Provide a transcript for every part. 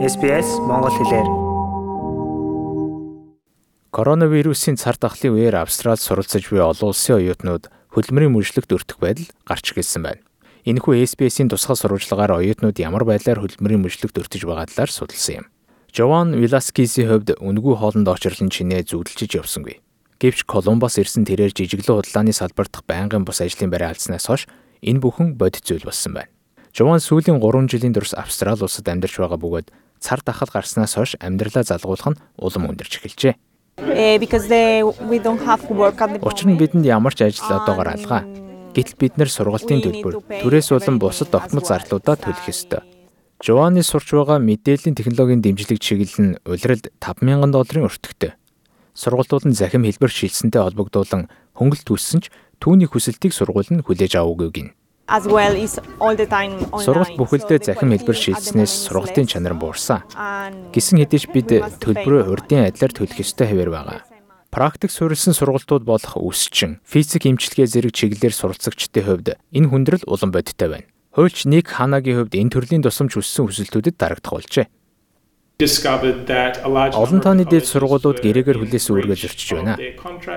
SBS Монгол хэлээр. Коронавирусын цар тахлын үеэр Австралид суралцж буй олон улсын оюутнууд хөдөлмөрийн мөржлөгт өртөх байдал гарч ирсэн байна. Энэхүү SBS-ийн тусгай сурвалжлагаар оюутнууд ямар байдлаар хөдөлмөрийн мөржлөгт өртөж байгаа талаар судалсан юм. Жован Виласкисийн хувьд үнэгүй хоолнд очрлон чинээ зүудэлжиж явсангүй. Гэвч Колумбас ирсэн тэрээр жижиглэн худлааны салбар дахь байнгын бус ажлын байраа алдснаас хойш энэ бүхэн бодит зүйл болсон байна. Жован сүүлийн 3 жилийн турш Австрали улсад амьдарч байгаа бөгөөд цар тахал гарснаас хойш амьдралаа залгуулах нь улам өндөрч эхэлжээ. Учир нь бидэнд ямар ч ажил одоогоор алгаа. Гэтэл бид нэр сургалтын төлбөр төрөөс болон бусад тогтмол зарлуудаа төлөх ёстой. Жованы сурч байгаа мэдээллийн технологийн дэмжлэг чиглэл нь улиралд 5000 долларын өртөгтэй. Сургалтууд нь захим хэлбэр шилжсэнтэй холбогдуулан хөнгөлт үүссэн ч түүний хүсэлтийг сургууль нь хүлээж аваагүй гин Сургалт бүхэлдээ захим хэлбэр шийдснээс сургалтын чанар буурсан. Гисэн хэдиж бид төлбөрөө урдын адилаар төлөх ёстой хэвээр байгаа. Практик суурилсан сургалтууд болох үсчин, физик эмчилгээ зэрэг чиглэлээр суралцагчдын хувьд энэ хүндрэл улам бодиттой байна. Хуульч Ник Ханагийн хувьд энэ төрлийн тусламж хүссэн хүсэлтүүдэд дарагдах болжээ. Олон тооны дэд сургуулиуд гэрээгээр хүлээсэн үүргээ зөрчиж байна.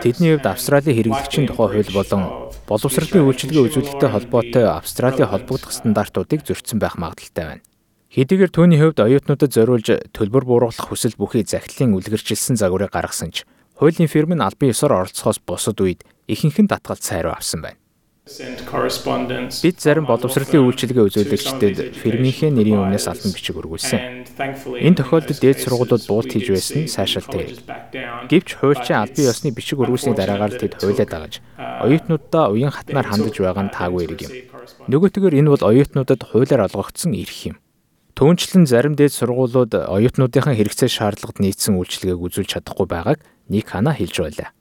Тэдний хувьд Австралийн хэрэглэгчийн тухай хууль болон боловсролын үйлчилгээ үзүүлэлттэй холбоотой Австралийн холбогдох стандартуудыг зөрчсөн байх магадaltaй байна. Хэдийгээр түүний хувьд оюутнуудад зориулж төлбөр бууруулах хүсэл бүхий захидлын үлгэрчилсэн загварыг гаргасан ч хуулийн фирм нь албан ёсоор оролцохоос бусад үед ихэнх нь татгалт сайруу авсан байна. Бид зарим боловсролын үйлчилгээ үзүүлэгчдэд фирмийнхээ нэрийн өмнөөс албан бичиг өргүүлсэн. Энэ тохиолдолд дээд сургуулиуд буулт хийж байсан нь сайшаалтай. Гэвч хуульчин албан ёсны бичиг өргүүлсний дараагаар тэд хуйлаа дагаж оюутнуудаа уян хатнаар хандаж байгаа нь таагүй хэрэг юм. Нөгөөтгөр энэ бол оюутнуудад хуулиар олгогдсон эрх юм. Түүнчлэн зарим дээд сургуулиуд оюутнуудынхаа хэрэгцээ шаардлагад нийцсэн үйлчилгээг үзүүлж чадахгүй байгааг нэг хана хэлж байлаа.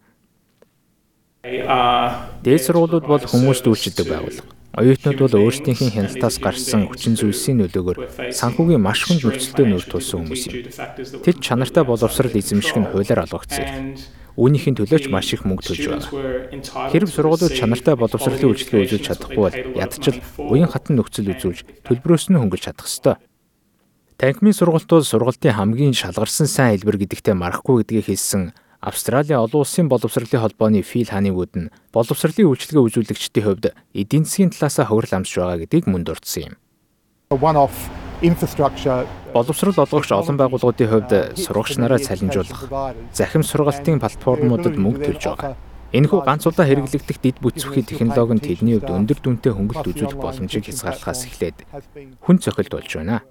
Дээд сургуулиуд бол хүмүүст үйлчилдэг байгууллага. Оюутнууд бол өөрсдийнхээ хяналтаас гарсан хүчин зүйлсийн нөлөөгөөр санхүүгийн маш хүнд нөхцөлтэй нүүр тулсан хүмүүс юм. Тэд чанартай боловсрал эзэмших нь хуулиар олгогдсон. Үүнийхин төлөөч маш их мөнгө төлж байгаа. Хэрв сургуулиуд чанартай боловсролын үйлчилгээ үзүүлж чадахгүй бол ядчил уян хатан нөхцөл үзүүлж төлбөрөөс нь хөнгөлж чадах ёстой. Танхимын сургалтууд сургалтын хамгийн шалгарсан сайн хэлбэр гэдэгтээ марахгүй гэдгийг хэлсэн Австралийн олон улсын боловсролын холбооны Фил Ханигуд нь боловсролын үйлчилгээ үзүүлэгчдийн хувьд эдийн засгийн талаас хөврөл амсж байгаа гэдгийг мөн дурдсан юм. Боловсрол олгогч олон байгууллагуудын хувьд сурагч нараа цалинжуулах, захим сургалтын платформудад мөнгө төлж байгаа. Энэхүү ганц удаа хэрэглэгдэх дид бүцвэхий технологи нь тэдний хувьд өндөр дүнтэй хөнгөлт үзүүлэх боломжийг хязгаарлахаас эхлээд хүн цохилт болж байна.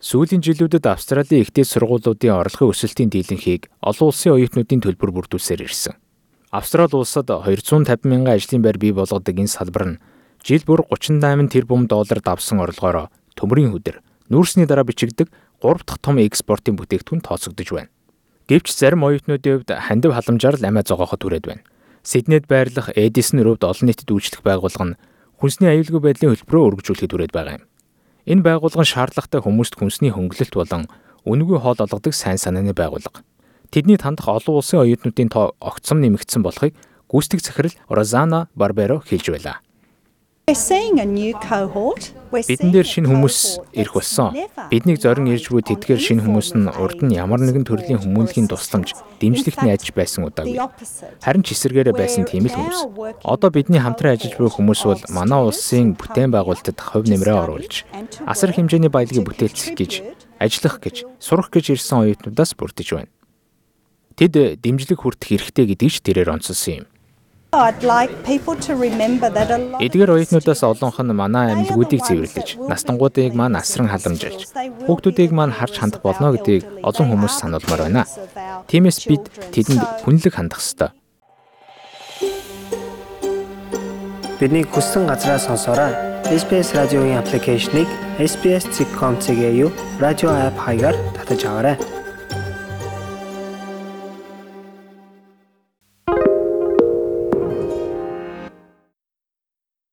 Сүүлийн жилүүдэд Австралийн ихтэй сургуулиудын орлогын өсөлтийн дийлэнхийг олон улсын оюутнуудын төлбөр бүрдүүлсээр ирсэн. Австрали улсад 250 мянган ажлын байр бий болгодог энэ салбар нь жил бүр 38 тэрбум доллар давсан орлогоороо төмрийн хөдөр нүүрсний дараа бичигдэг 3 дахь том экспортын бүтээгдэхүүн тооцогдож байна. Гэвч зарим оюутнуудын хувьд хандив халамжаар л амиа зогооход түрээд байна. Сиднейд байрлах Эдисон рөвд олон нийтэд үйлчлэх байгууллага нь хүнсний аюулгүй байдлын хөтөлбөрөөр өргөжүүлэхэд түрээд байгаа юм. Энэ байгууллага нь шаардлагатай хүмүүст хүнсний хөнгөлөлт болон үнэгүй хоол олгодог сайн санааны байгууллага. Тэдний тандах олон улсын оюутнуудын тоо огцом нэмэгдсэн болохыг гүйцэтгэх захирал Розана Барберо хэлж байлаа. Бидэн дээр шинэ хүмүүс ирэх болсон. Биднийг зорин ирж буй тэдгээр шинэ хүмүүс нь урд нь ямар нэгэн төрлийн хүмүүнлэгийн тусламж, дэмжлэгтний ажиж байсан удаагүй. Харин ч эсэргээрээ байсан тийм л хүмүүс. Одоо бидний хамтран ажиллаж буй хүмүүс бол манай улсын бүтээн байгуулалтад хувь нэмрээ оруулж, асар хэмжээний баялагийг бүтээлцэх гэж, ажиллах гэж, сурах гэж ирсэн оюутнуудаас бүрдэж байна. Тэд дэмжлэг хүртэх эрхтэй гэдгийг ч тэрээр онцлсон юм. Эдгээр оюутнуудаас олонх нь манай амьлгүүдийг цэвэрлэж, настангуудыг маань асран халамжилж, хүүхдүүдийг маань харж хандах болно гэдгийг олон хүмүүс сануулмаар байна. Тиймээс бид тэдэнд хүнлэг хандах ёстой. Бидний хүссэн газраа сонсоорой. SBS радиогийн аппликейшнийг SBS.com.cg радио апп хаягаар татаж аваарай.